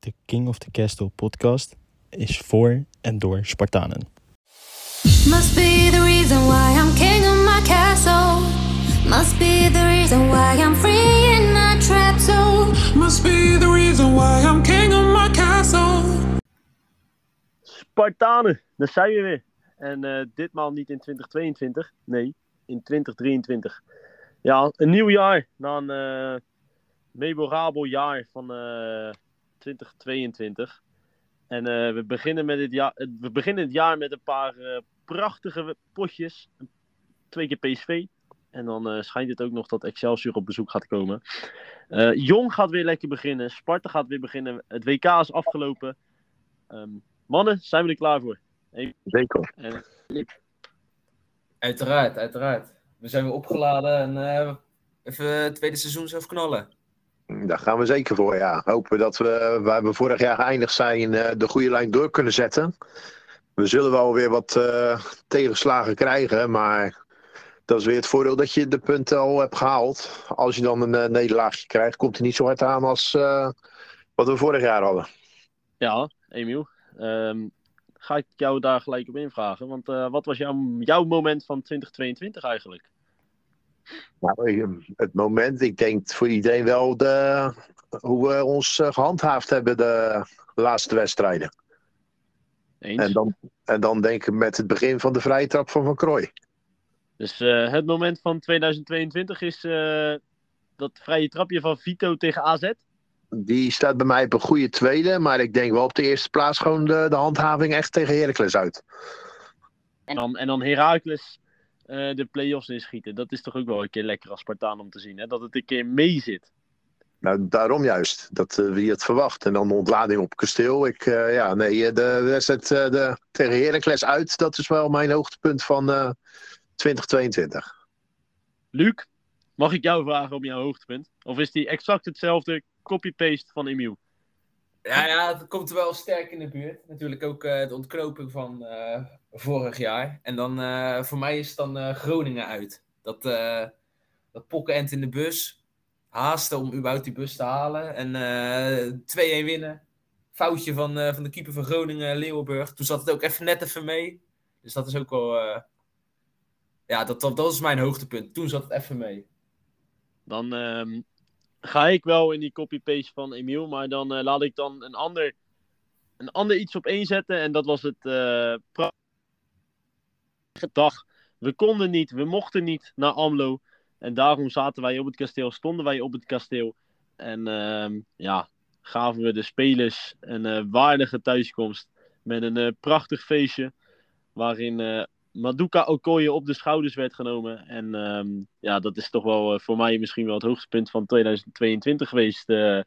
De King of the Castle podcast is voor en door Spartanen. Must be the reason why I'm king of my castle. Must be the reason why I'm free in my trap zone. Must be the reason why I'm king of my castle. Spartanen, daar zijn we weer. En eh, ditmaal niet in 2022, nee, in 2023. Ja, een nieuw jaar na een eh, memorabel jaar van eh, 2022. En eh, we, beginnen met het jaar, we beginnen het jaar met een paar eh, prachtige potjes. Twee keer PSV. En dan eh, schijnt het ook nog dat Excelsior op bezoek gaat komen. Eh, Jong gaat weer lekker beginnen. Sparta gaat weer beginnen. Het WK is afgelopen. Ehm, mannen, zijn we er klaar voor? Zeker. En, Uiteraard, uiteraard. We zijn weer opgeladen en eh, even het tweede seizoen zelf knallen. Daar gaan we zeker voor, ja. Hopen dat we, waar we vorig jaar geëindigd zijn, eh, de goede lijn door kunnen zetten. We zullen wel weer wat eh, tegenslagen krijgen, maar dat is weer het voordeel dat je de punten al hebt gehaald. Als je dan een eh, nederlaagje krijgt, komt het niet zo hard aan als wat we vorig jaar hadden. ja, Emiel. ehm, ga ik jou daar gelijk op invragen. Want wat was jouw, jouw moment van 2022 eigenlijk? Nou, het moment, ik denk voor iedereen wel de, hoe we ons eh, gehandhaafd hebben de laatste wedstrijden. Eens. En dan, en dan denk ik met het begin van de vrije trap van Van Krooi. Dus eh, het moment van 2022 is eh, dat vrije trapje van Vito tegen AZ. Die staat bij mij op een goede tweede, maar ik denk wel op de eerste plaats gewoon de, de handhaving echt tegen Heracles uit. En dan, en dan Heracles eh, de play-offs inschieten. Dat is toch ook wel een keer lekker als Spartaan om te zien. Hè? Dat het een keer mee zit. Nou, daarom juist, dat eh, wie het verwacht. En dan de ontlading op kasteel. Ik, eh, ja, nee, de wedstrijd eh, de, tegen Heracles uit, dat is wel mijn hoogtepunt van eh 2022. Luc, mag ik jou vragen om jouw hoogtepunt? Of is die exact hetzelfde copy-paste van Emiel? Ja, ja, het komt wel sterk in de buurt. Natuurlijk ook eh, de ontknoping van eh, vorig jaar. En dan eh, voor mij is het dan Groningen uit. Dat, dat pokkenend in de bus. Haasten om überhaupt die bus te halen. En eh 2-1 winnen. Foutje van, van de keeper van Groningen, Leeuwenburg. Toen zat het ook even net even mee. Dus dat is ook wel... ja, dat, dat, dat is mijn hoogtepunt. Toen zat het even mee. Dan ehm, ga ik wel in die copy-paste van Emiel. Maar dan eh, laat ik dan een ander, een ander iets op zetten. En dat was het prachtige dag. We konden niet, we mochten niet naar Amlo. En daarom zaten wij op het kasteel, stonden wij op het kasteel. En ehm, ja, gaven we de spelers een eh, waardige thuiskomst. Met een prachtig feestje. Waarin Maduka Okoye op de schouders werd genomen. En ehm, ja, dat is toch wel eh, voor mij misschien wel het hoogtepunt van 2022 geweest uh,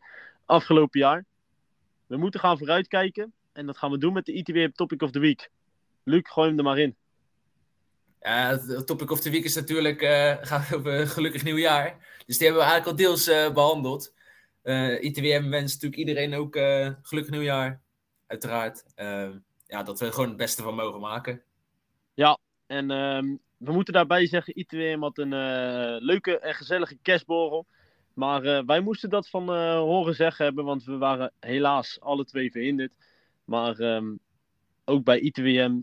afgelopen jaar. We moeten gaan vooruitkijken. En dat gaan we doen met de ITW Topic of the Week. Luc, gooi hem er maar in. Ja, het topic of the week is natuurlijk, eh over gelukkig nieuwjaar. Dus die hebben we eigenlijk al deels eh, behandeld. Eh ITWM wenst natuurlijk iedereen ook eh, gelukkig nieuwjaar. Uiteraard. Eh, ja, dat we er gewoon het beste van mogen maken. En ehm, we moeten daarbij zeggen, ITWM had een eh, leuke en gezellige kerstborrel. Maar eh, wij moesten dat van eh, horen zeggen hebben, want we waren helaas alle twee verhinderd. Maar ehm, ook bij ITWM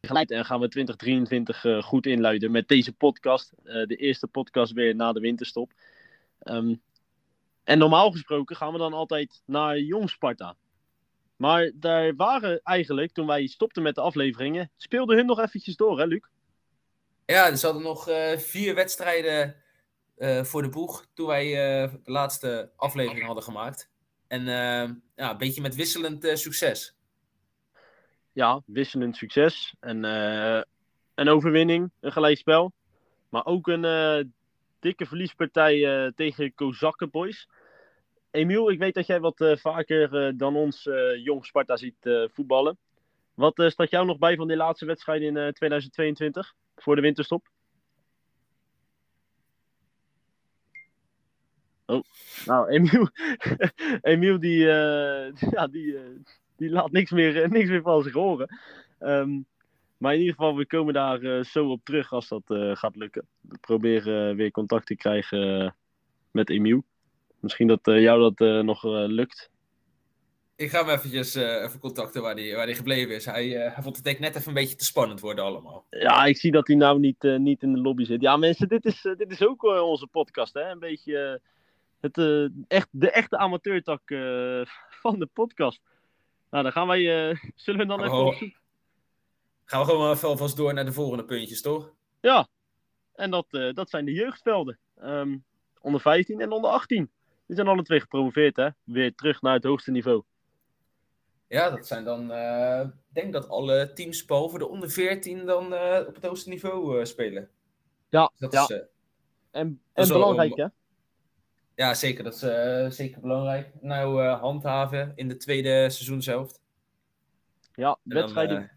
geleid en gaan we 2023 eh, goed inluiden met deze podcast. De eerste podcast weer na de winterstop. Ehm, en normaal gesproken gaan we dan altijd naar Jong Sparta. Maar daar waren eigenlijk, toen wij stopten met de afleveringen, speelden hun nog eventjes door, hè Luc? Ja, we hadden nog eh, vier wedstrijden eh, voor de boeg toen wij eh, de laatste aflevering hadden gemaakt. En ja, een beetje met wisselend succes. Ja, wisselend succes. En een overwinning, een gelijkspel. Maar ook een dikke verliespartij tegen Kozakken Boys. Emiel, ik weet dat jij wat eh, vaker eh, dan ons eh, jong Sparta ziet voetballen. Wat staat jou nog bij van die laatste wedstrijd in eh, 2022 voor de winterstop? Oh, nou, Emiel, Emiel die, ja, die, die laat niks meer, niks meer van zich horen. Ehm, maar in ieder geval, we komen daar zo op terug als dat gaat lukken. We proberen weer contact te krijgen met Emiel. Misschien dat eh, jou dat eh, nog eh, lukt. Ik ga hem eventjes even contacten waar hij waar die gebleven is. Hij, hij vond het denk ik net even een beetje te spannend worden allemaal. Ja, ik zie dat hij nou niet, niet in de lobby zit. Ja, mensen, dit is, dit is ook onze podcast, hè? Een beetje het, echt, de echte amateurtak van de podcast. Nou, dan gaan wij. zullen we dan even? Gaan we gewoon even alvast door naar de volgende puntjes, toch? Ja, en dat, dat zijn de jeugdvelden. Ehm, onder 15 en onder 18. Die zijn alle twee gepromoveerd, hè? Weer terug naar het hoogste niveau. Ja, dat zijn dan. eh, Ik denk dat alle teams behalve de onder 14 dan eh, op het hoogste niveau eh, spelen. Ja, Dat ja. is, en, is en belangrijk, hè? ja, zeker. Dat is zeker belangrijk. Nou, handhaven in de tweede seizoen zelf. Ja, En wedstrijden,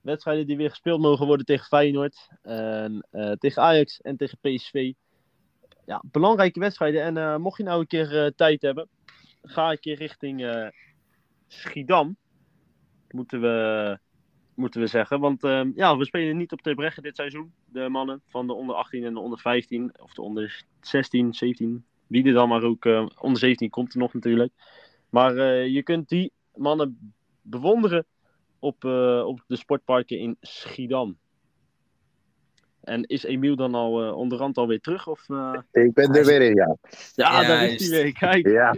wedstrijden die weer gespeeld mogen worden tegen Feyenoord. En, tegen Ajax en tegen PSV. Ja, belangrijke wedstrijden. En eh, mocht je nou een keer eh, tijd hebben, ga een keer richting eh, Schiedam. Moeten we, moeten we zeggen. Want ehm, ja, we spelen niet op Terbregge dit seizoen. De mannen van de onder 18 en de onder 15. Of de onder 16, 17. Wie er dan maar ook. onder 17 komt er nog natuurlijk. Maar je kunt die mannen bewonderen op, op de sportparken in Schiedam. En is Emiel dan al eh, onderhand alweer terug? Of, eh? Ik ben er weer in, ja. Ja, Ja, daar is hij weer. Kijk. Ja,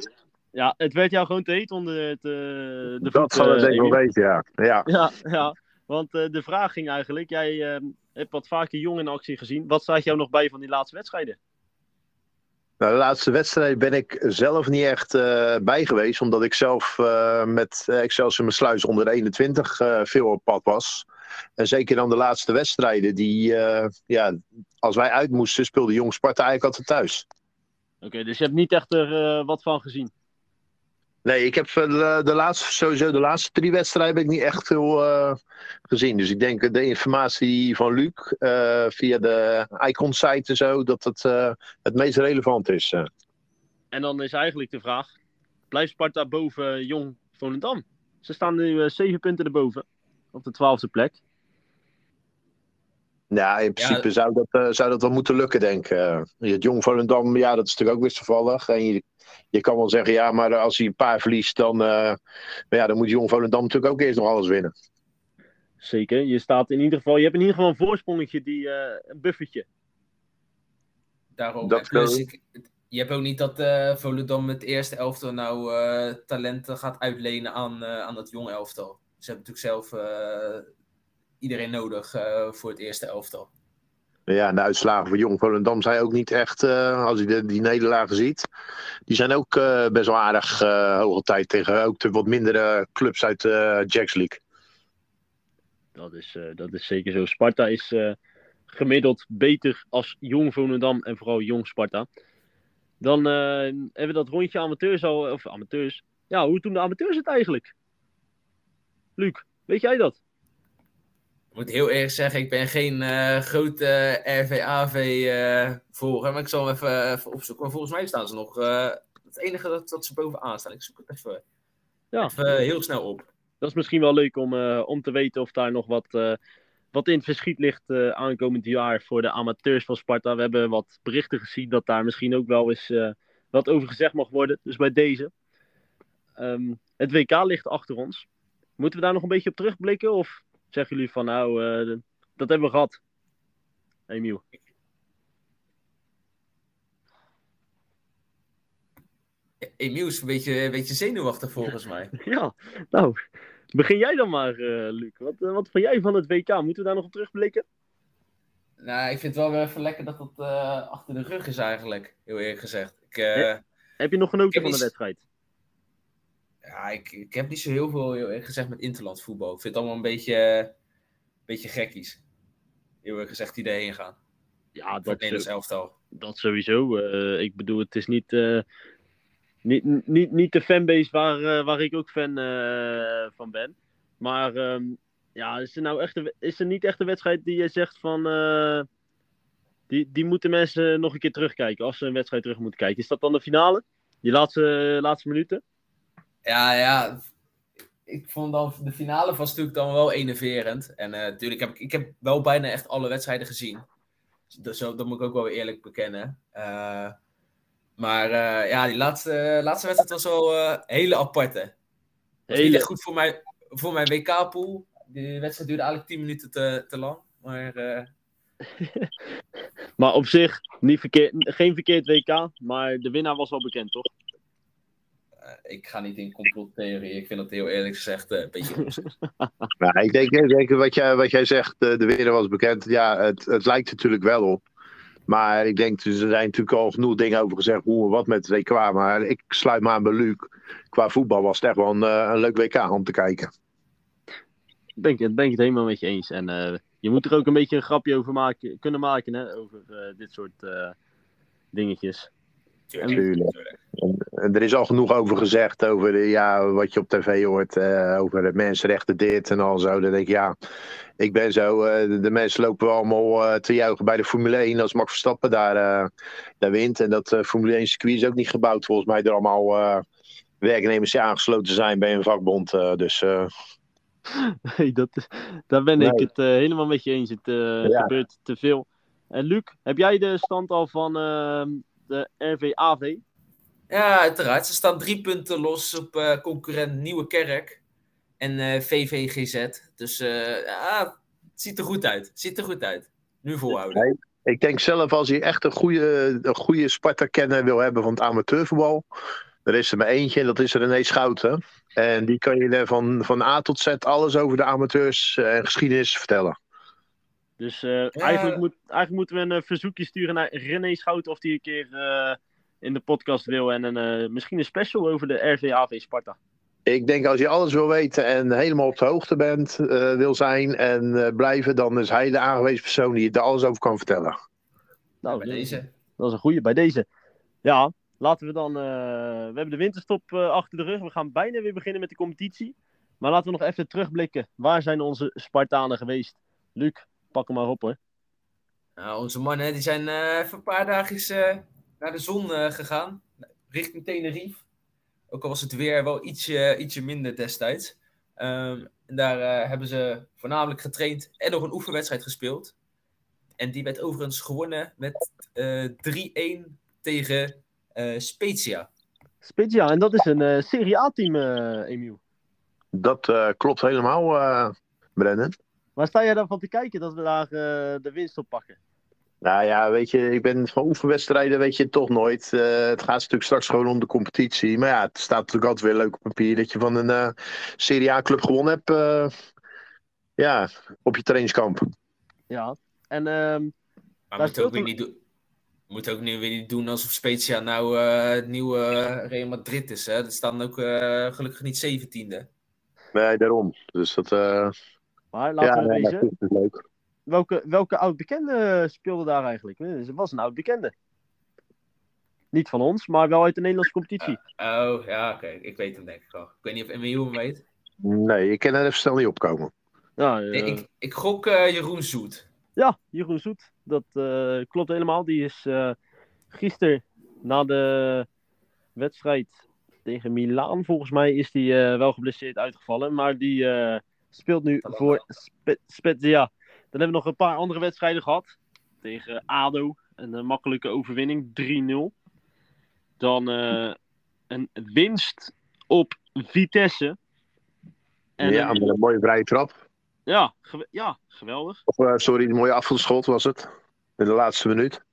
Ja, het werd jou gewoon te heet onder het, eh, de dat zal het denk ik wel weten, ja. ja. Ja, ja. want eh, de vraag ging eigenlijk, jij hebt wat vaker jong in actie gezien. Wat staat jou nog bij van die laatste wedstrijden? Nou, de laatste wedstrijd ben ik zelf niet echt eh, bij geweest, omdat ik zelf eh, met uh, Excelsior mijn sluis onder de 21 eh, veel op pad was. En zeker dan de laatste wedstrijden, die, eh, ja, als wij uit moesten, speelde Jong Sparta eigenlijk altijd thuis. Oké, dus je hebt niet echt er eh, wat van gezien? Nee, ik heb eh, de, de laatste, sowieso de laatste drie wedstrijden heb ik niet echt veel gezien. Dus ik denk de informatie van Luc via de Icon-site en zo, dat het het meest relevant is. En dan is eigenlijk de vraag, blijft Sparta boven Jong Volendam? Ze staan nu zeven punten erboven, op de twaalfde plek. Ja, in principe zou, dat, eh, zou dat wel moeten lukken, denk ik. Eh, het Jong Volendam, ja, dat is natuurlijk ook wisselvallig. En je, je kan wel zeggen, ja, maar als hij een paar verliest, dan, eh, maar ja, dan moet Jong Volendam natuurlijk ook eerst nog alles winnen. Zeker, je staat in ieder geval, je hebt in ieder geval een voorsprongetje, die, eh, een buffertje. Daarom. Dat En plus, kan- ik, je hebt ook niet dat eh Volendam het eerste elftal nou eh, talenten gaat uitlenen aan, eh, aan dat jonge elftal. Ze hebben natuurlijk zelf eh, iedereen nodig eh, voor het eerste elftal. Ja, en de uitslagen voor Jong Volendam zijn ook niet echt, eh, als je de, die nederlagen ziet, die zijn ook eh, best wel aardig eh hoge tijd tegen ook de wat mindere clubs uit de Jacks League. Dat is, eh, dat is zeker zo. Sparta is eh, gemiddeld beter als Jong Volendam en vooral Jong Sparta. Dan eh, hebben we dat rondje amateurs al, of amateurs. Ja, hoe doen de amateurs het eigenlijk? Luc, weet jij dat? Ik moet heel eerlijk zeggen, ik ben geen eh, grote RVAV-volger, maar ik zal hem even, even opzoeken. Maar volgens mij staan ze nog. eh, het enige dat, dat ze bovenaan staan. Ik zoek het even, Ja, even eh, heel snel op. dat is misschien wel leuk om, eh, om te weten of daar nog wat, eh, wat in het verschiet ligt eh, aankomend jaar voor de amateurs van Sparta. We hebben wat berichten gezien dat daar misschien ook wel eens eh, wat over gezegd mag worden. Dus bij deze. Ehm, het WK ligt achter ons. Moeten we daar nog een beetje op terugblikken? Of zeggen jullie van nou, eh, dat hebben we gehad? Emiel. Emiel is een beetje, een beetje zenuwachtig volgens mij. Ja, nou, begin jij dan maar, eh, Luc. Wat, eh, wat vond jij van het WK? Moeten we daar nog op terugblikken? Nou, ik vind het wel weer even lekker dat dat achter de rug is eigenlijk, heel eerlijk gezegd. Ik. Heb je nog genoten van de wedstrijd? Ja, ik, ik heb niet zo heel veel gezegd met interland voetbal. Ik vind het allemaal een beetje, een beetje gekkies. Heel eerlijk gezegd die erheen gaan. Ja, het dat, Nederlands elftal. dat sowieso. Eh, ik bedoel, het is niet, eh, niet, niet, niet de fanbase waar, eh, waar ik ook fan van ben. Maar ehm, ja, is er, nou echt een, is er niet echt een wedstrijd die je zegt van... die, die moeten mensen nog een keer terugkijken als ze een wedstrijd terug moeten kijken. Is dat dan de finale? Die laatste, laatste minuten? Ja, ja. Ik vond dan de finale was natuurlijk dan wel enerverend. En eh, natuurlijk heb ik, ik heb wel bijna echt alle wedstrijden gezien. Dus dat, dat moet ik ook wel eerlijk bekennen. Eh, Maar eh, ja, die laatste, laatste wedstrijd was wel eh hele aparte. Hele- goed voor, mij, voor mijn WK-pool. Die wedstrijd duurde eigenlijk 10 minuten te, te lang. Maar Maar op zich niet verkeerd, geen verkeerd WK, maar de winnaar was wel bekend, toch? Eh, ik ga niet in complottheorie. Ik vind dat heel eerlijk gezegd eh, een beetje. Nou, ik denk, ik denk wat, jij, wat jij zegt, de, de winnaar was bekend. Ja, het, het lijkt natuurlijk wel op. Maar ik denk, er zijn natuurlijk al genoeg dingen over gezegd hoe en wat met het WK. Maar ik sluit me aan bij Luc. Qua voetbal was het echt wel een, eh, een leuk WK om te kijken. Ben ik, ben ik het helemaal met je eens. En eh, je moet er ook een beetje een grapje over maken, kunnen maken, hè, over eh, dit soort eh, dingetjes. Tuurlijk. En er is al genoeg over gezegd, over de, ja, wat je op tv hoort, eh, over de mensenrechten dit en al zo. Dan denk ik, ja, ik ben zo, eh, de, mensen lopen allemaal eh, te juichen bij de Formule 1 als Max Verstappen daar, eh, daar wint. En dat eh, Formule 1 circuit is ook niet gebouwd volgens mij door allemaal eh, werknemers die aangesloten zijn bij een vakbond. eh, dus eh, Nee, dat, daar ben ik het eh, helemaal met je eens. Het eh, Ja. gebeurt te veel. En Luc, heb jij de stand al van de RVAV? Ja, uiteraard. Ze staan drie punten los op eh, concurrent Nieuwe Kerk en eh, VVGZ. Dus eh, ja, het ziet er goed uit. Het ziet er goed uit. Nu volhouden. ik denk zelf als je echt een goede, een goede Sparta-kenner wil hebben van het amateurvoetbal. Er is er maar eentje en dat is René Schouten. En die kan je van, van A tot Z alles over de amateurs en geschiedenis vertellen. Dus eh, eigenlijk, moet, eigenlijk moeten we een verzoekje sturen naar René Schouten of die een keer eh, in de podcast wil. En een, eh, misschien een special over de RVAV Sparta. Ik denk als je alles wil weten en helemaal op de hoogte bent, eh, wil zijn en eh, blijven, dan is hij de aangewezen persoon die je er alles over kan vertellen. Nou, bij dat- deze. Dat is een goede bij deze. Ja, laten we dan. eh, we hebben de winterstop eh, achter de rug. We gaan bijna weer beginnen met de competitie. Maar laten we nog even terugblikken. Waar zijn onze Spartanen geweest? Luc, pak hem maar op hoor. Nou, onze mannen die zijn eh, even een paar dagjes eh, naar de zon eh, gegaan. Richting Tenerife. Ook al was het weer wel ietsje, ietsje minder destijds. Ehm, en daar eh, hebben ze voornamelijk getraind en nog een oefenwedstrijd gespeeld. En die werd overigens gewonnen met eh 3-1 tegen eh, Spezia. Spezia, en dat is een eh, Serie A-team, eh Emiel. Dat eh, klopt helemaal, eh Brennan. Waar sta jij dan van te kijken dat we daar eh, de winst op pakken? Nou ja, weet je, ik ben van oefenwedstrijden, weet je toch nooit. Eh, het gaat natuurlijk straks gewoon om de competitie. Maar ja, het staat natuurlijk altijd weer leuk op papier dat je van een eh, Serie A-club gewonnen hebt. eh, ja, op je trainingskamp. Ja, en ehm, Maar Daar moet ook, weer een- niet doen, moet ook nu weer niet doen alsof Spezia nou eh, het nieuwe Real Madrid is. Hè? Er staan ook eh, gelukkig niet zeventiende. Nee, daarom. Dus dat, eh maar laten ja, we nee, wezen. dat is leuk. Welke, welke oud-bekende speelde daar eigenlijk? Eh, Het was een oud-bekende. Niet van ons, maar wel uit de Nederlandse competitie. Oh, ja, oké. Ik weet hem denk ik wel. Ik weet niet of Emiel hem weet. Nee, ik kan er even snel niet opkomen. Ja, Nee, eh, ik, ik gok eh, Jeroen Zoet. ja Jeroen Zoet. Dat eh, klopt helemaal. Die is eh gisteren na de wedstrijd tegen Milaan, volgens mij, is die eh, wel geblesseerd uitgevallen. Maar die eh, speelt nu voor Spe- Spezia. Dan hebben we nog een paar andere wedstrijden gehad. Tegen ADO. Een eh, makkelijke overwinning. 3-0. Dan eh, een winst op Vitesse. En ja, een- met een mooie vrije trap. ja, ja, geweldig. Of, eh, sorry, een mooie afschot was het. In de laatste minuut.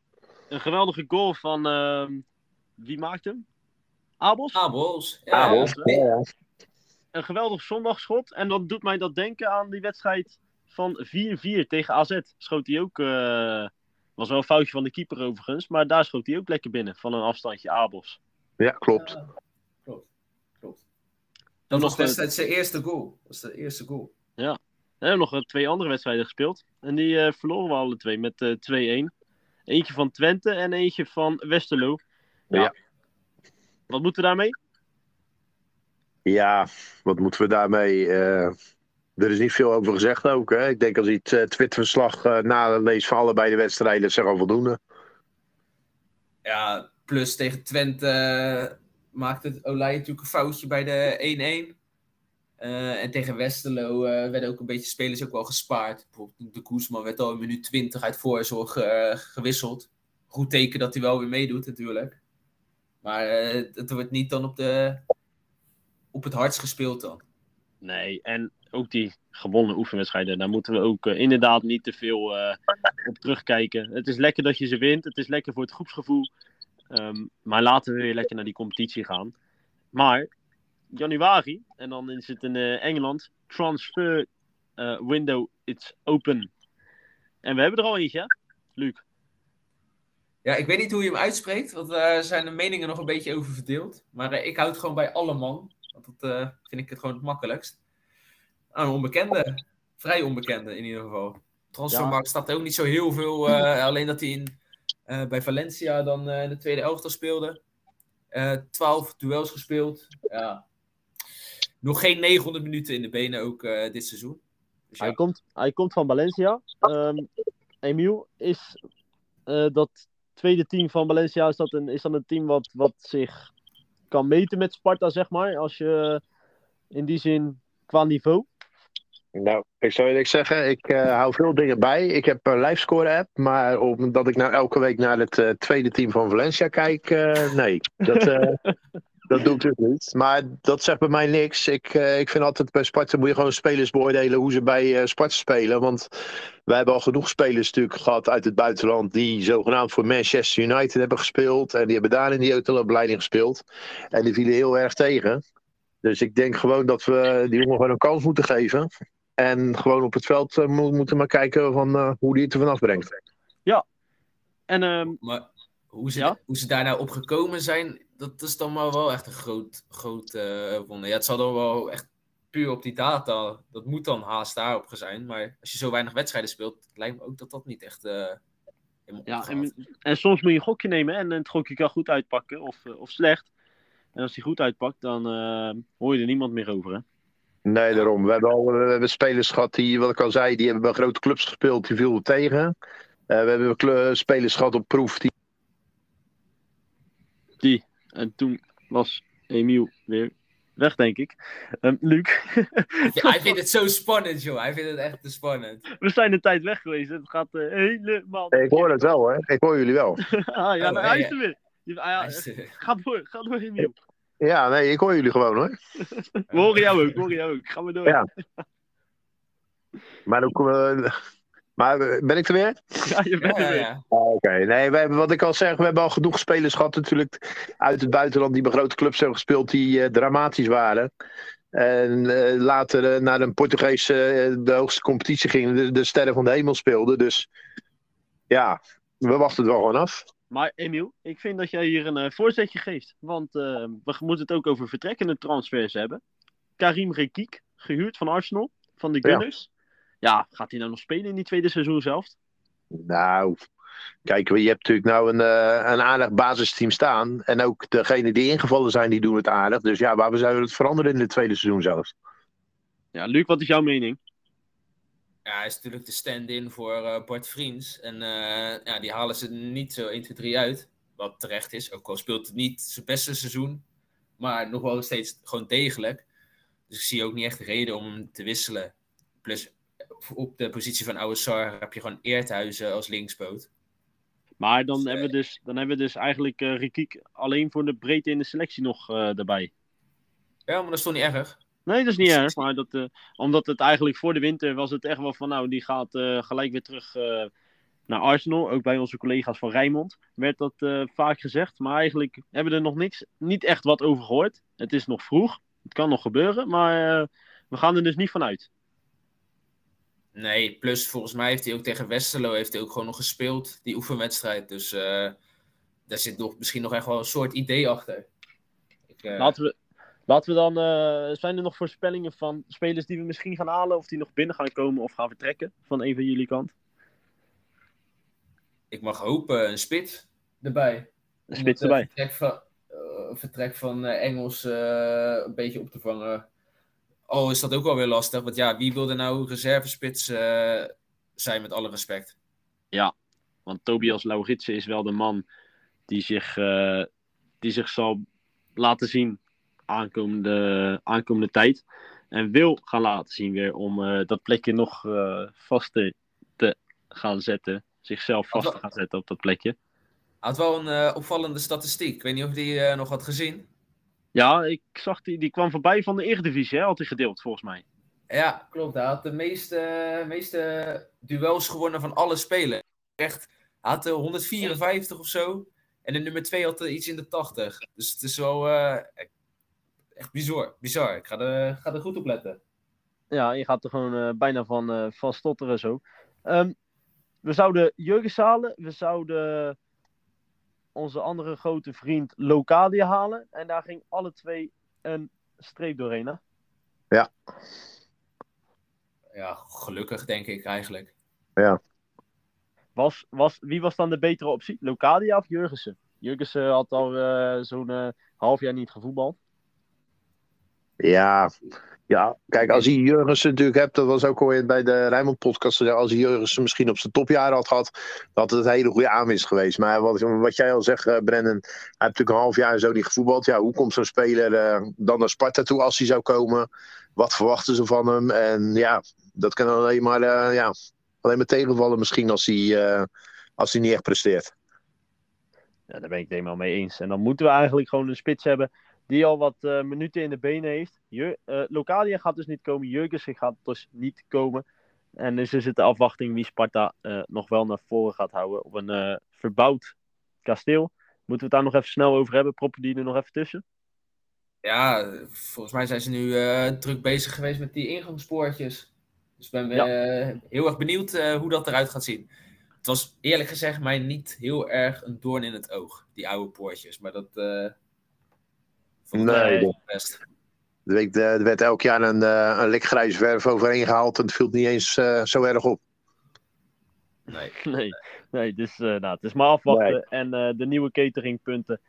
Een geweldige goal van. ehm, wie maakt hem? Abels? Abels. Ja. Een geweldig zondagschot. En dat doet mij dat denken aan die wedstrijd van 4-4 tegen AZ. Schoot hij ook. eh, was wel een foutje van de keeper overigens. Maar daar schoot hij ook lekker binnen. Van een afstandje Abels. ja, klopt. Ja, klopt. klopt. Dan Dat was eh, destijds zijn eerste goal. Dat was de eerste goal. We hebben nog eh, twee andere wedstrijden gespeeld. En die eh, verloren we alle twee met eh 2-1. Eentje van Twente en eentje van Westerlo. Ja. Wat moeten we daarmee? Ja, wat moeten we daarmee? eh, er is niet veel over gezegd ook. Hè? Ik denk als je het eh, Twitterverslag eh naleest van allebei de wedstrijden, is er al voldoende. Ja, plus tegen Twente eh, maakte het Olij natuurlijk een foutje bij de 1-1. Eh, en tegen Westerlo eh, werden ook een beetje spelers ook wel gespaard. Bijvoorbeeld de Koesman werd al in minuut 20 uit voorzorg eh, gewisseld. Goed teken dat hij wel weer meedoet natuurlijk. Maar eh, het, het wordt niet dan op, de, op het hardst gespeeld dan. Nee, en ook die gewonnen oefenwedstrijden, daar moeten we ook eh, inderdaad niet te veel eh, op terugkijken. Het is lekker dat je ze wint, het is lekker voor het groepsgevoel. Ehm, maar laten we weer lekker naar die competitie gaan. Maar januari, en dan is het in eh, Engeland, transfer window, it's open. En we hebben er al eentje? Luc. Ja, ik weet niet hoe je hem uitspreekt, want daar zijn de meningen nog een beetje over verdeeld. Maar ik houd het gewoon bij alle man, want dat vind ik het gewoon het makkelijkst. Een onbekende, vrij onbekende in ieder geval. Transfermarkt staat er ook niet zo heel veel, eh, alleen dat hij in, eh, bij Valencia dan eh, in de tweede elftal speelde. 12 duels gespeeld. Ja. Nog geen 900 minuten in de benen ook dit seizoen. Dus ja, Hij, komt, hij komt van Valencia. Ehm Emiel, is dat tweede team van Valencia, is dat een, is dat een team wat, wat zich kan meten met Sparta, zeg maar? Als je in die zin qua niveau. Nou, ik zou eerlijk zeggen, ik eh, hou veel dingen bij. Ik heb een livescore app, maar omdat ik nou elke week naar het eh, tweede team van Valencia kijk, eh, nee. Dat, dat doe ik dus niet. Maar dat zegt bij mij niks. Ik, ik vind altijd bij Sparta moet je gewoon spelers beoordelen hoe ze bij Sparta spelen. Want wij hebben al genoeg spelers natuurlijk gehad uit het buitenland die zogenaamd voor Manchester United hebben gespeeld. En die hebben daar in die autoopleiding gespeeld. En die vielen heel erg tegen. Dus ik denk gewoon dat we die jongen gewoon een kans moeten geven. En gewoon op het veld eh, mo- moeten maar kijken van, eh, hoe die het er vanaf brengt. En ehm, Maar hoe ze, Ja? hoe ze daar nou op gekomen zijn, dat is dan maar wel echt een groot, groot eh, wonder. Ja, het zal dan wel echt puur op die data, dat moet dan haast daarop zijn. Maar als je zo weinig wedstrijden speelt, lijkt me ook dat dat niet echt eh Ja, en, en soms moet je een gokje nemen en het gokje kan goed uitpakken of, of slecht. En als die goed uitpakt, dan eh, hoor je er niemand meer over. Hè? Nee, daarom. We hebben al we hebben spelers gehad die, wat ik al zei, die hebben bij grote clubs gespeeld, die vielen tegen. Eh, we hebben spelers gehad op proef die En toen was Emiel weer weg, denk ik. Ehm, Luc, Ja, hij vindt het zo spannend, joh. Hij vindt het echt te spannend. we zijn een tijd weg geweest. Het gaat eh, helemaal. Ik hoor het wel, hè? Ik hoor jullie wel. ah, ja, Oh, nou, ja, hij is er weer. Die- ja, ga door, ga door, Emiel. Ja, nee, ik hoor jullie gewoon, hoor. We horen jou ook, we horen jou ook. Ga maar door. Ja. Maar, ook, maar eh, ben ik er weer? Ja, je bent ja, er ja, weer. ja. Ah, Oké, nee, we hebben, wat ik al zeg, we hebben al genoeg spelers gehad natuurlijk uit het buitenland die bij grote clubs hebben gespeeld die eh, dramatisch waren. En eh, later naar een Portugees de hoogste competitie gingen, de, de sterren van de hemel speelden. Dus ja, we wachten het wel gewoon af. Maar Emiel, ik vind dat jij hier een eh, voorzetje geeft. Want eh, we moeten het ook over vertrekkende transfers hebben. Karim Rekik, gehuurd van Arsenal, van de. Gunners. Ja, gaat hij nou nog spelen in die tweede seizoen zelf? Nou, kijk, je hebt natuurlijk nou een, eh, een aardig basisteam staan. En ook degenen die ingevallen zijn, die doen het aardig. Dus ja, waarom zouden we het veranderen in het tweede seizoen zelfs? Ja, Luc, wat is jouw mening? Ja, hij is natuurlijk de stand-in voor eh, Bart Vriends. En eh, ja, die halen ze niet zo 1, 2, 3 uit. Wat terecht is. Ook al speelt het niet zijn beste seizoen. Maar nog wel steeds gewoon degelijk. Dus ik zie ook niet echt de reden om hem te wisselen. Plus op de positie van Oude heb je gewoon Eerthuizen als linkspoot. Maar dan, Dus, hebben, we dus, dan hebben we dus eigenlijk eh Rekik alleen voor de breedte in de selectie nog eh erbij. Ja, maar dat is toch niet erg? Nee, dat is niet erg. Maar dat, eh, omdat het eigenlijk voor de winter was het echt wel van, nou, die gaat eh, gelijk weer terug eh, naar Arsenal. Ook bij onze collega's van Rijnmond werd dat vaak gezegd. Maar eigenlijk hebben we er nog niks, niet echt wat over gehoord. Het is nog vroeg. Het kan nog gebeuren. Maar we gaan er dus niet van uit. Nee, plus volgens mij heeft hij ook tegen Westerlo heeft hij ook gewoon nog gespeeld, die oefenwedstrijd. Dus daar zit nog, misschien nog echt wel een soort idee achter. Ik, Laten we, laten we dan, eh, zijn er nog voorspellingen van spelers die we misschien gaan halen? Of die nog binnen gaan komen of gaan vertrekken van een van jullie kant? Ik mag hopen een spits erbij. Een Om spits het, eh, erbij. Vertrek van, eh, vertrek van eh, Engels eh, een beetje op te vangen. Oh, is dat ook wel weer lastig. Want ja, wie wilde nou reservespits eh, zijn met alle respect? Want Tobias Lauritsen is wel de man die zich, eh, die zich zal laten zien aankomende, aankomende tijd. En wil gaan laten zien weer om eh, dat plekje nog eh vast te, gaan zetten. Zichzelf vast te gaan zetten op dat plekje. had wel een eh, opvallende statistiek. Ik weet niet of je die nog had gezien. Ja, ik zag die, die kwam voorbij van de Eredivisie, hè, had hij gedeeld volgens mij. Ja, klopt. Hij had de meeste, meeste duels gewonnen van alle spelers. Echt, hij had er 154 of zo. En de nummer 2 had er iets in de 80. Dus het is wel echt bizar. bizar. Ik ga er, ga er goed op letten. Ja, je gaat er gewoon eh, bijna van, eh, van stotteren zo. Ehm, we zouden Jurgens halen. We zouden onze andere grote vriend Locadia halen. En daar ging alle twee een streep doorheen. Hè? Ja, gelukkig denk ik eigenlijk. Was, was, wie was dan de betere optie? Locadia of Jurgensen? Jurgensen had al eh, zo'n eh, half jaar niet gevoetbald. Ja, ja, kijk, als hij Jurgensen natuurlijk hebt, dat was ook ooit bij de Rijnmond podcast, als hij Jurgensen misschien op zijn topjaren had gehad, had het een hele goede aanwinst geweest. Maar wat, wat jij al zegt, eh, Brennan, hij heeft natuurlijk een half jaar zo niet gevoetbald. Ja, hoe komt zo'n speler eh, dan naar Sparta toe als hij zou komen? Wat verwachten ze van hem? En ja, dat kan alleen maar, eh, ja, alleen maar tegenvallen misschien als hij, als hij niet echt presteert. Ja, daar ben ik het helemaal mee eens. En dan moeten we eigenlijk gewoon een spits hebben die al wat eh, minuten in de benen heeft. Jur eh, Locadia gaat dus niet komen. Jurgensen gaat dus niet komen. En dus is het de afwachting wie Sparta eh, nog wel naar voren gaat houden. Op een eh, verbouwd kasteel. Moeten we het daar nog even snel over hebben? Proppen die er nog even tussen? Ja, volgens mij zijn ze nu eh, druk bezig geweest met die ingangspoortjes. Dus ik ben Ja. eh, heel erg benieuwd eh, hoe dat eruit gaat zien. Het was eerlijk gezegd mij niet heel erg een doorn in het oog, die oude poortjes. Maar dat eh Nee, wel dat- best. Er werd, er werd elk jaar een, eh, een lik grijs verf overheen gehaald en het viel niet eens eh, zo erg op. Nee. Nee, nee dus eh, nou, het is maar afwachten. En eh, de nieuwe cateringpunten.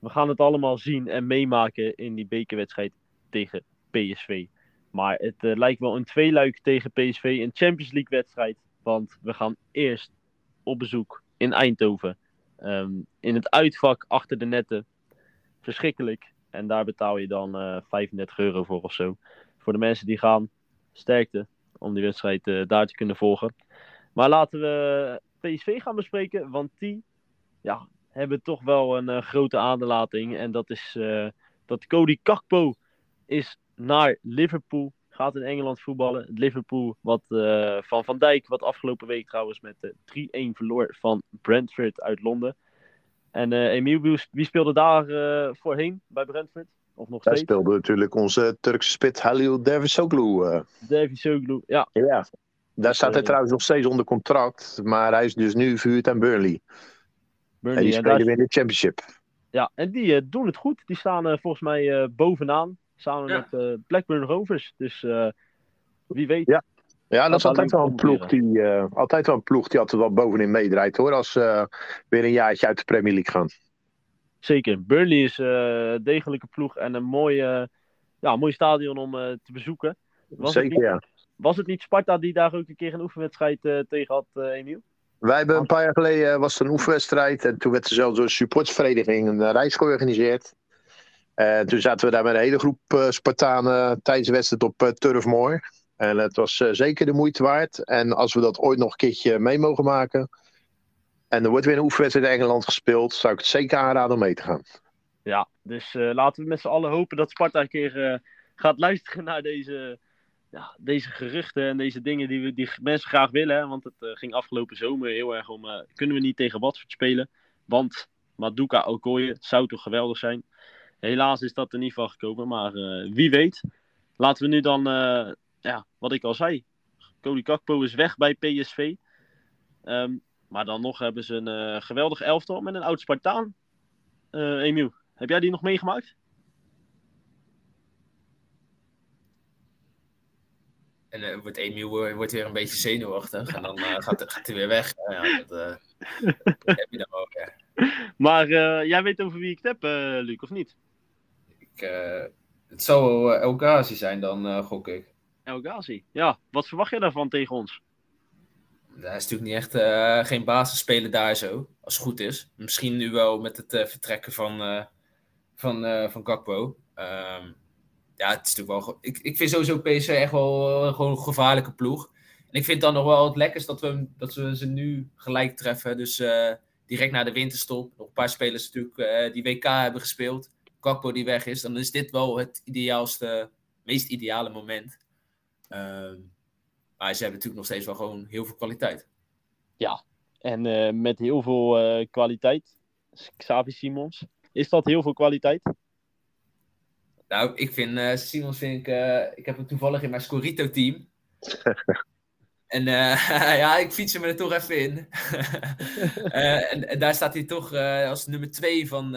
We gaan het allemaal zien en meemaken in die bekerwedstrijd tegen PSV. Maar het eh, lijkt wel een tweeluik tegen PSV, een Champions League wedstrijd. Want we gaan eerst op bezoek in Eindhoven. Ehm, in het uitvak achter de netten. Verschrikkelijk. En daar betaal je dan eh 35 euro voor of zo. Voor de mensen die gaan, sterkte om die wedstrijd eh, daar te kunnen volgen. Maar laten we PSV gaan bespreken, want die ja, hebben toch wel een eh, grote aderlating. En dat is eh, dat Cody Kakpo is naar Liverpool. Gaat in Engeland voetballen. Liverpool wat, eh, van Van Dijk, wat afgelopen week trouwens met de 3-1 verloor van Brentford uit Londen. En eh Emiel, wie, speelde daar eh, voorheen bij Brentford? Of nog Daar steeds? speelde natuurlijk onze Turkse spit Halil Dervisoglu. eh Davy Soglu. Ja, ja. Daar staat hij trouwens nog steeds onder contract, maar hij is dus nu verhuurd aan Burnley. En Burnley. die En daar spelen weer in de Championship. Ja, en die doen het goed. Die staan volgens mij eh, bovenaan. Samen Ja. met eh, Blackburn Rovers. Dus eh, wie weet. Ja. Ja, dat is altijd wel een ploeg die, eh, altijd wel een ploeg die altijd wel bovenin meedraait hoor. Als ze weer een jaartje uit de Premier League gaan. Zeker. Burnley is eh, een degelijke ploeg en een mooi, eh, ja, mooi stadion om eh, te bezoeken. Was Zeker niet, ja. was het niet Sparta die daar ook een keer een oefenwedstrijd eh, tegen had, eh, Emiel? Wij hebben een paar jaar geleden eh, was er een oefenwedstrijd. En toen werd er zelfs door een supportsvereniging een eh, reis georganiseerd. En toen zaten we daar met een hele groep eh, Spartanen tijdens de wedstrijd op eh, Turf Moor. En het was eh, zeker de moeite waard. En als we dat ooit nog een keertje mee mogen maken. En er wordt weer een oefenwedstrijd in Engeland gespeeld. Zou ik het zeker aanraden om mee te gaan. Ja, dus eh, laten we met z'n allen hopen dat Sparta een keer eh, gaat luisteren naar deze, ja, deze geruchten en deze dingen die, we, die mensen graag willen. Want het ging afgelopen zomer heel erg om, kunnen we niet tegen Watford spelen? Want Maduka Okoye zou toch geweldig zijn? Helaas is dat er niet van gekomen, maar wie weet. Laten we nu dan, ja, wat ik al zei. Cody Kakpo is weg bij PSV. Ehm, maar dan nog hebben ze een eh, geweldig elftal met een oud Spartaan. Eh Emiel, heb jij die nog meegemaakt? En eh, wordt Emiel wordt weer een beetje zenuwachtig. En dan gaat, gaat hij weer weg. Ja, dat, heb je dan ook. Ja. Maar jij weet over wie ik het heb, Luc, of niet? Ik, het wel El Ghazi zijn dan, gok ik. El Ghazi. Ja, wat verwacht je daarvan tegen ons? Hij is natuurlijk niet echt eh, geen basisspeler daar zo, als het goed is. Misschien nu wel met het eh, vertrekken van, eh van, van Gakpo. Ehm, ja, het is natuurlijk wel... Ik, ik vind sowieso PSV echt wel gewoon een gevaarlijke ploeg. En ik vind dan nog wel het lekkerst dat we, dat we ze nu gelijk treffen. Dus direct na de winterstop. Nog een paar spelers natuurlijk die WK hebben gespeeld. Kakpo die weg is. Dan is dit wel het ideaalste, meest ideale moment. Ehm, maar ze hebben natuurlijk nog steeds wel gewoon heel veel kwaliteit. En eh, met heel veel eh, kwaliteit. Xavi Simons. Is dat heel veel kwaliteit? Nou, ik vind eh, Simons, vind ik, ik heb hem toevallig in mijn Scorito-team. en ja, ik fiets hem er toch even in. En, en daar staat hij toch als nummer twee van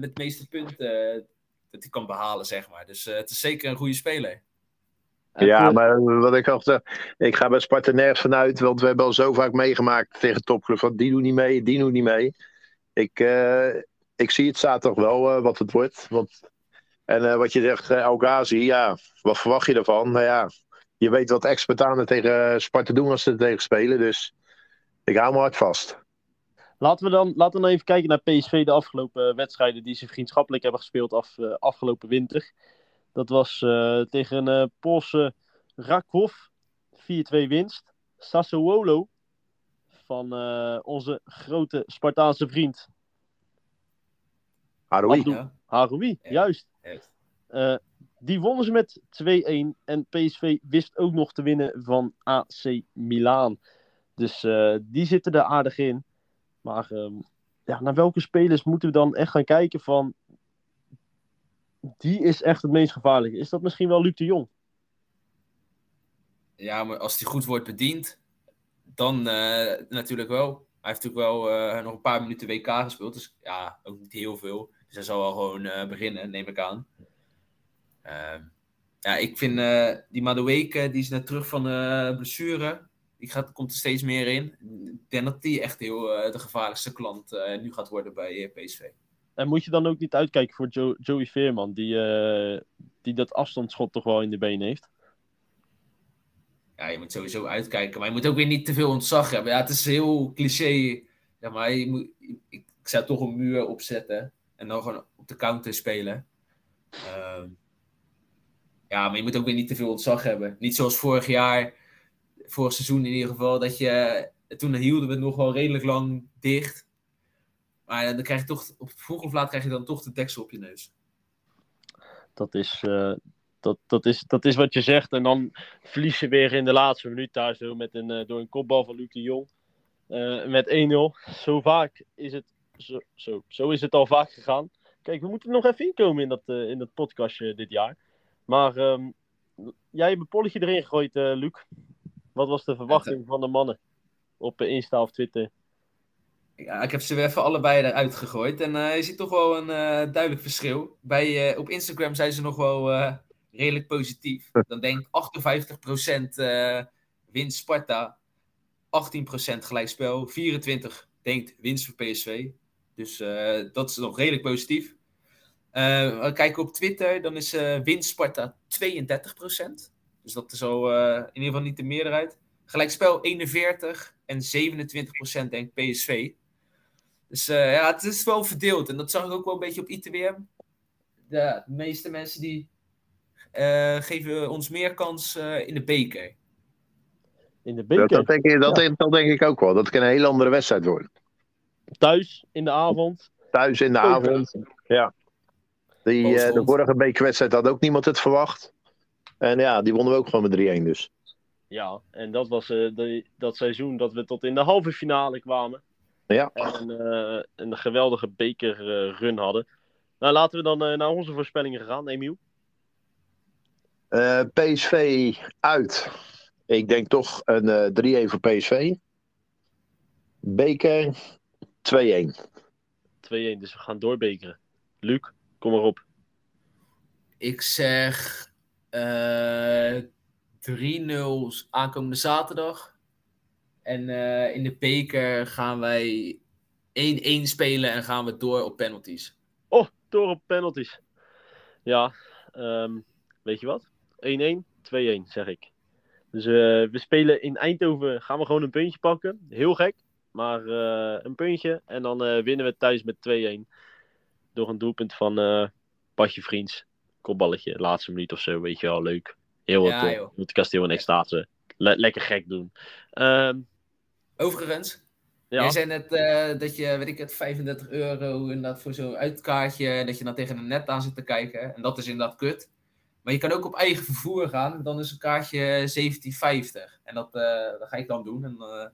met de meeste punten dat hij kan behalen, zeg maar. Dus het is zeker een goede speler. Ja, maar wat ik al zeg, ik ga bij Sparta nergens vanuit, want we hebben al zo vaak meegemaakt tegen topclubs van die doen niet mee, die doen niet mee. Ik, eh, ik zie het zaterdag wel eh, wat het wordt. Want, en eh, wat je zegt, uh, El Ghazi, ja, wat verwacht je ervan? Nou ja, je weet wat expertanen tegen Sparta doen als ze er tegen spelen, dus ik hou me hard vast. Laten we dan laten we dan even kijken naar PSV de afgelopen wedstrijden die ze vriendschappelijk hebben gespeeld af, eh, afgelopen winter. Dat was eh, tegen een eh, Poolse Rakov 4-2 winst. Sassuolo van eh, onze grote Spartaanse vriend Haroui. Ja. Haroui. Ja. Juist. Eh, die wonnen ze met 2-1 en PSV wist ook nog te winnen van AC Milaan. Dus eh, die zitten er aardig in. Maar ehm, ja, naar welke spelers moeten we dan echt gaan kijken van... Die is echt het meest gevaarlijke. Is dat misschien wel Luc de Jong? Ja, maar als hij goed wordt bediend, dan eh, natuurlijk wel. Hij heeft natuurlijk wel eh, nog een paar minuten WK gespeeld. Dus ja, ook niet heel veel. Dus hij zal wel gewoon eh, beginnen, neem ik aan. Ehm, ja, ik vind die Madueke, die is net terug van blessure. Die gaat, komt er steeds meer in. Ik denk dat die echt heel de gevaarlijkste klant nu gaat worden bij PSV. En moet je dan ook niet uitkijken voor Jo- Joey Veerman, die, eh, die dat afstandsschot toch wel in de benen heeft? ja, je moet sowieso uitkijken. Maar je moet ook weer niet te veel ontzag hebben. Ja, het is heel cliché. Ja, maar je moet, ik, ik zou toch een muur opzetten. En dan gewoon op de counter spelen. Ehm, ja, maar je moet ook weer niet te veel ontzag hebben. Niet zoals vorig jaar. Vorig seizoen in ieder geval. Dat je, toen hielden we het nog wel redelijk lang dicht. Maar dan krijg je toch, op vroeg of laat krijg je dan toch de deksel op je neus. Dat is, eh, dat, dat, is, dat is wat je zegt. En dan verlies je weer in de laatste minuut daar zo met een, eh, door een kopbal van Luc de Jong. Eh, met 1-0. Zo vaak is het, zo, zo, zo is het al vaak gegaan. Kijk, we moeten nog even inkomen in dat, eh, in dat podcastje dit jaar. Maar ehm, jij hebt een polletje erin gegooid, eh, Luc. Wat was de verwachting van de mannen op eh, Insta of Twitter? Ja, ik heb ze weer even allebei eruit gegooid. En eh, je ziet toch wel een eh, duidelijk verschil. Bij, eh, op Instagram zijn ze nog wel redelijk positief. Dan denkt 58% eh winst Sparta. 18% gelijkspel. 24% denkt winst voor PSV. Dus dat is nog redelijk positief. We kijken op Twitter, dan is winst Sparta 32%. Dus dat is al in ieder geval niet de meerderheid. Gelijkspel 41 en 27% denkt PSV. Dus eh, ja, het is wel verdeeld. En dat zag ik ook wel een beetje op ITWM. De, de meeste mensen die eh, geven ons meer kans eh, in de beker. In de Dat, beker, dat, denk ik, dat, Ja. denk, dat denk ik ook wel. Dat kan een hele andere wedstrijd worden. thuis, in de avond. Thuis in de avond. Ja. Die, eh, de vorige bekerwedstrijd had ook niemand het verwacht. En ja, die wonnen we ook gewoon met 3-1 dus. Ja, en dat was eh, de, dat seizoen dat we tot in de halve finale kwamen. Ja. En eh, een geweldige bekerrun hadden. Nou, laten we dan eh, naar onze voorspellingen gaan, Emiel. Eh, PSV uit. Ik denk toch een eh 3-1 voor PSV. Beker 2-1. 2-1, dus we gaan doorbekeren. Luc, kom maar op. Ik zeg eh 3-0 aankomende zaterdag. En eh, in de beker gaan wij 1-1 spelen en gaan we door op penalties. Oh, door op penalties. Ja, ehm, weet je wat? 1-1, 2-1, zeg ik. Dus eh, we spelen in Eindhoven, gaan we gewoon een puntje pakken. Heel gek, maar eh, een puntje. En dan winnen we thuis met 2-1. Door een doelpunt van Patje Vriends. Kopballetje, laatste minuut of zo, weet je wel, leuk. Heel wat, Ja, joh. met kasteel en extase. Le- lekker gek doen. Ehm, Overigens, Ja, Jij zei net eh, dat je, weet ik het, 35 euro inderdaad voor zo'n uitkaartje, dat je dan tegen een net aan zit te kijken. En dat is inderdaad kut. Maar je kan ook op eigen vervoer gaan. Dan is een kaartje 17,50. En dat, eh, dat ga ik dan doen. En eh,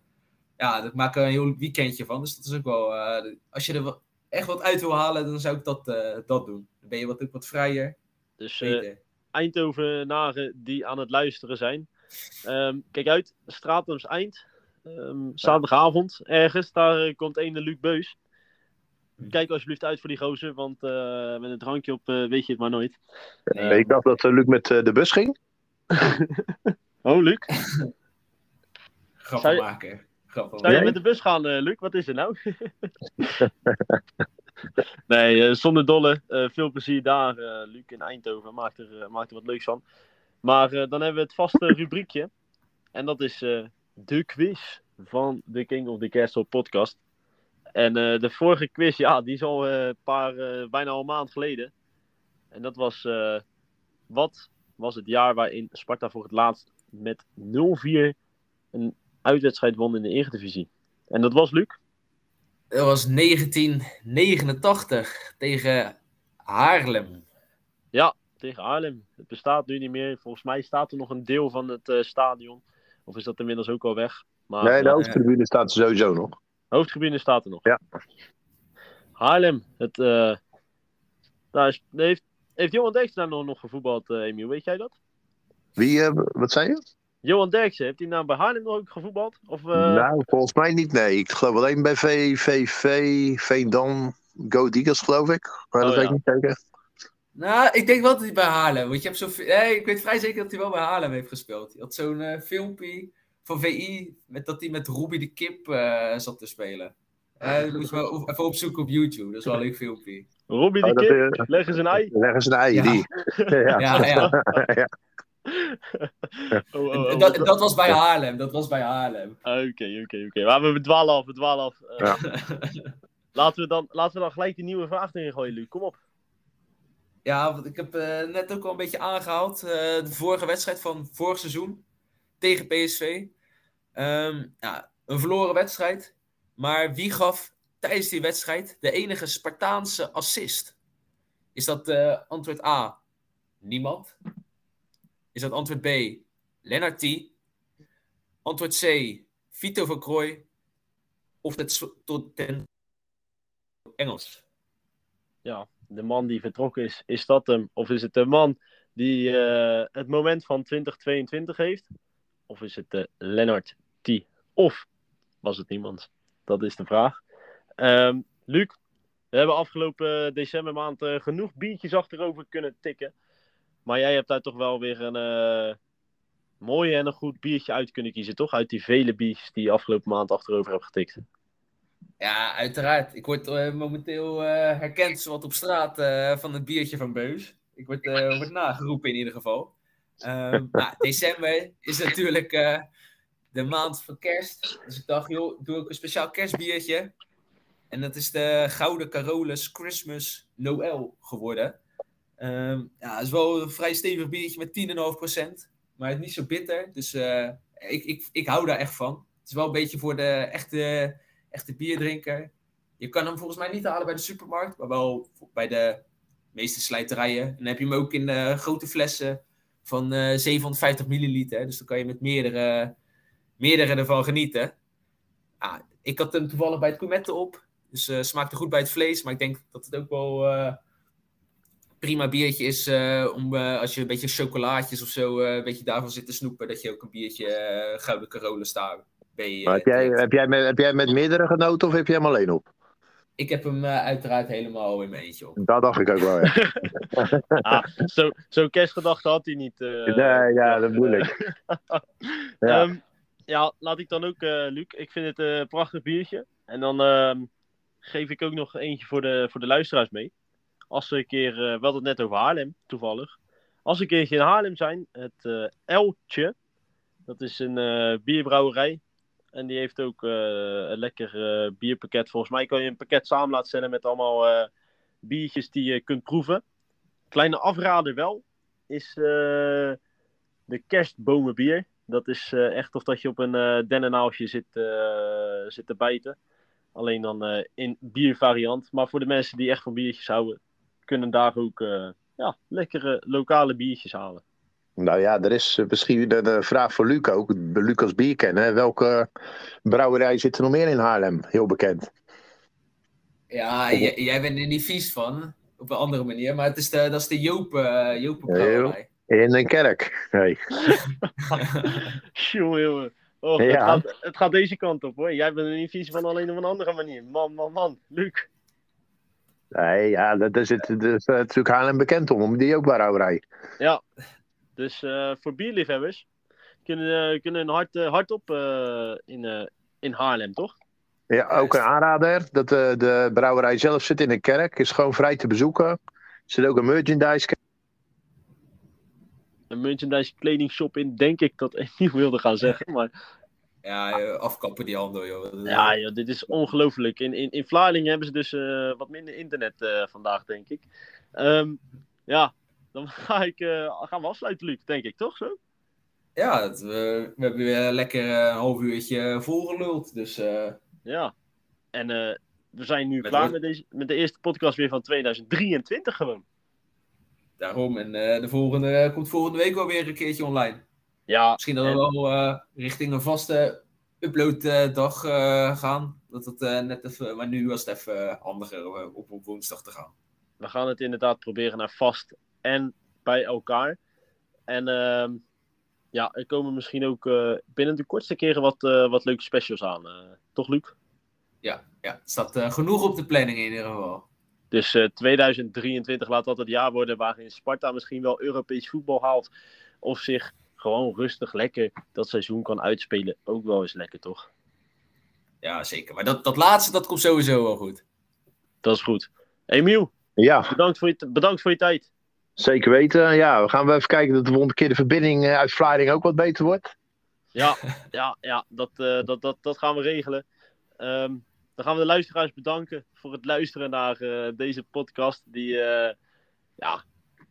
ja, daar maak ik een heel weekendje van. Dus dat is ook wel... als je er echt wat uit wil halen, dan zou ik dat, dat doen. Dan ben je wat, ook wat vrijer. dus. Eindhovenaren die aan het luisteren zijn. Ehm, kijk uit, Stratums Eind. Ehm, zaterdagavond ergens, daar eh, komt ene Luc Beus. Kijk alsjeblieft uit voor die gozer, want eh, met een drankje op eh, weet je het maar nooit. Nee. Ik dacht dat Luc met de bus ging. Oh, Luc. Grappen maken. Grappen Zou je met de bus gaan, Luc? Wat is er nou? nee, zonder dolle. eh, veel plezier daar, eh, Luc, in Eindhoven. Maakt er, maakt er wat leuks van. Maar eh, dan hebben we het vaste rubriekje. En dat is eh, de quiz van de King of the Castle podcast. En eh, de vorige quiz, ja, die is al eh, een paar, eh, bijna al een maand geleden. En dat was, wat was het jaar waarin Sparta voor het laatst met 0-4 een uitwedstrijd won in de Eredivisie? En dat was Luc. Dat was 1989 tegen Haarlem. tegen Haarlem. Het bestaat nu niet meer. Volgens mij staat er nog een deel van het stadion. Of is dat inmiddels ook al weg? Maar Nee, de eh, hoofdtribune staat er sowieso nog. hoofdtribune staat er nog. Ja. Haarlem. Het, eh, daar is, heeft, heeft Johan Derksen daar nog, nog gevoetbald, eh Emiel? Weet jij dat? Wie, wat zei je? Johan Derksen, heeft hij nou bij Haarlem nog ook gevoetbald? Of, Nou, volgens mij niet. Nee, ik geloof alleen bij VVV, Veendam, Go Eagles geloof ik. Maar dat Oh, weet ik ja. niet zeker. Nou, ik denk wel dat hij bij Haarlem. Want je hebt zo, nee, ik weet vrij zeker dat hij wel bij Haarlem heeft gespeeld. Hij had zo'n eh, filmpje van VI met dat hij met Robbie de Kip eh, zat te spelen. Eh, dat moet je wel op- even opzoeken op YouTube. Dat is wel een leuk filmpje. Robbie Oh, de dat, Kip, leg eens een ei. Leg eens een ei, Ja. die. ja. Ja, ja. Oh, oh, oh. Dat, dat was bij Haarlem. Dat was bij Haarlem. Oké, oké, oké. Maar we dwalen af, we dwalen af. Eh, laten, we dan, laten we dan gelijk die nieuwe vraag erin gooien, Luc. Kom op. Ja, want ik heb eh, net ook al een beetje aangehaald. eh, de vorige wedstrijd van vorig seizoen tegen PSV. Ehm, ja, een verloren wedstrijd. Maar wie gaf tijdens die wedstrijd de enige Spartaanse assist? Is dat eh, antwoord A? Niemand. Is dat antwoord B? Lennart T. Antwoord C? Vito van Krooi. Of het tot ten Engels? Ja, de man die vertrokken is, is dat hem? Of is het de man die eh, het moment van 2022 heeft? Of is het de Lennart T? Of was het niemand? Dat is de vraag. Ehm, Luc, we hebben afgelopen decembermaand eh, genoeg biertjes achterover kunnen tikken. Maar jij hebt daar toch wel weer een eh mooie en een goed biertje uit kunnen kiezen, toch? Uit die vele biertjes die je afgelopen maand achterover hebt getikt. Ja, uiteraard. Ik word eh, momenteel eh, herkend zowat op straat eh, van het biertje van Beus. Ik word, word nageroepen in ieder geval. Ehm, nou, december is natuurlijk de maand van kerst. Dus ik dacht, joh, doe ook een speciaal kerstbiertje. En dat is de Gouden Carolus Christmas Noël geworden. Ehm, ja, het is wel een vrij stevig biertje met 10,5%. Maar het is niet zo bitter. Dus ik, ik, ik hou daar echt van. Het is wel een beetje voor de echte echte bierdrinker. Je kan hem volgens mij niet halen bij de supermarkt, maar wel bij de meeste slijterijen. En dan heb je hem ook in eh, grote flessen van eh 750 milliliter. Dus dan kan je met meerdere, meerdere ervan genieten. Ah, ik had hem toevallig bij het coumette op. Dus eh smaakte goed bij het vlees. Maar ik denk dat het ook wel prima biertje is om als je een beetje chocolaatjes of zo een beetje daarvan zit te snoepen. Dat je ook een biertje Gouden Carole staat. Eh, Maar heb, jij, drinkt. heb, jij met, heb jij met meerdere genoten of heb je hem alleen op? Ik heb hem eh, uiteraard helemaal in mijn eentje op. Dat dacht ik ook wel, ja. Ah, zo, Zo'n kerstgedachte had hij niet. eh, nee, ja, dat bedoel ik. Ja. Ehm, ja, laat ik dan ook, eh, Luc. Ik vind het eh, een prachtig biertje. En dan ehm, geef ik ook nog eentje voor de, voor de luisteraars mee. Als we een keer, eh, we hadden het net over Haarlem, toevallig. Als we een keertje in Haarlem zijn, het eh Eltje. Dat is een eh, bierbrouwerij. En die heeft ook eh, een lekker eh, bierpakket. Volgens mij kan je een pakket samen laten stellen met allemaal eh, biertjes die je kunt proeven. Kleine afrader wel, is de kerstbomenbier. Dat is echt of dat je op een dennenaaltje zit, zit te bijten. Alleen dan in biervariant. Maar voor de mensen die echt van biertjes houden, kunnen daar ook ja, lekkere lokale biertjes halen. Nou ja, er is eh, misschien een eh, vraag voor Luc ook. Lucas Bier kennen. Welke brouwerij zit er nog meer in Haarlem? Heel bekend. Ja, jij bent er niet vies van. Op een andere manier. Maar het is de, dat is de Joop, brouwerij. In een kerk. Jongen, jongen. Oh, het, gaat, het gaat deze kant op hoor. Jij bent er niet vies van, alleen op een andere manier. Man, man, man. Luc. Nee, ja, dat is het, dat is eh, natuurlijk Haarlem bekend om. Om die ook brouwerij. Ja. Dus eh, voor bierliefhebbers kunnen, eh, kunnen een hart, eh, hard op eh, in, eh, in Haarlem, toch? Ja, ook een aanrader. Dat eh, de brouwerij zelf zit in een kerk. Is gewoon vrij te bezoeken. Er zit ook een merchandise. Een merchandise kledingshop in, denk ik dat ik niet wilde gaan zeggen. Maar Ja, afkappen die handel, joh. ja, joh, dit is ongelooflijk. In, in, in Vlaardingen hebben ze dus eh, wat minder internet eh, vandaag, denk ik. Ehm, ja, dan ga ik, eh, gaan we afsluiten, Luc, denk ik, toch zo? Ja, het, eh, we hebben weer lekker eh, een half uurtje volgeluld. Dus eh, Ja. En eh, we zijn nu Met klaar met, deze, met de eerste podcast weer van 2023 gewoon. daarom. En eh, de volgende eh, komt volgende week wel weer een keertje online. Ja, Misschien dat we wel eh, richting een vaste uploaddag eh gaan. Dat het eh, net even, maar nu was het even eh, handiger eh, op, op woensdag te gaan. we gaan het inderdaad proberen naar vast en bij elkaar. En ehm, ja, er komen misschien ook eh, binnen de kortste keren wat, eh, wat leuke specials aan. eh, toch, Luc? Ja, ja, het staat eh, genoeg op de planning in ieder geval. Dus eh, 2023 laat dat het jaar worden waarin Sparta misschien wel Europees voetbal haalt. Of zich gewoon rustig lekker dat seizoen kan uitspelen. Ook wel eens lekker, toch? Ja, zeker. Maar dat, dat laatste, dat komt sowieso wel goed. Dat is goed. Emiel, Ja, bedankt voor je, bedankt voor je tijd. Zeker weten. Ja, we gaan wel even kijken dat de volgende keer de verbinding eh, uit Vlaardingen ook wat beter wordt. Ja, ja, ja dat, eh, dat, dat, dat gaan we regelen. Ehm, dan gaan we de luisteraars bedanken voor het luisteren naar eh, deze podcast. Die eh, ja,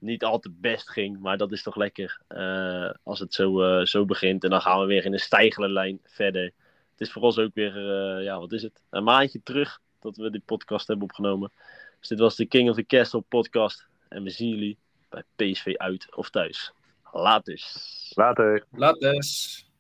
niet al te best ging, maar dat is toch lekker eh, als het zo, eh, zo begint. En dan gaan we weer in een stijgende lijn verder. Het is voor ons ook weer, eh, ja, wat is het? Een maandje terug dat we die podcast hebben opgenomen. Dus dit was de King of the Castle podcast. En we zien jullie bij PSV uit of thuis. Later. Laat dus.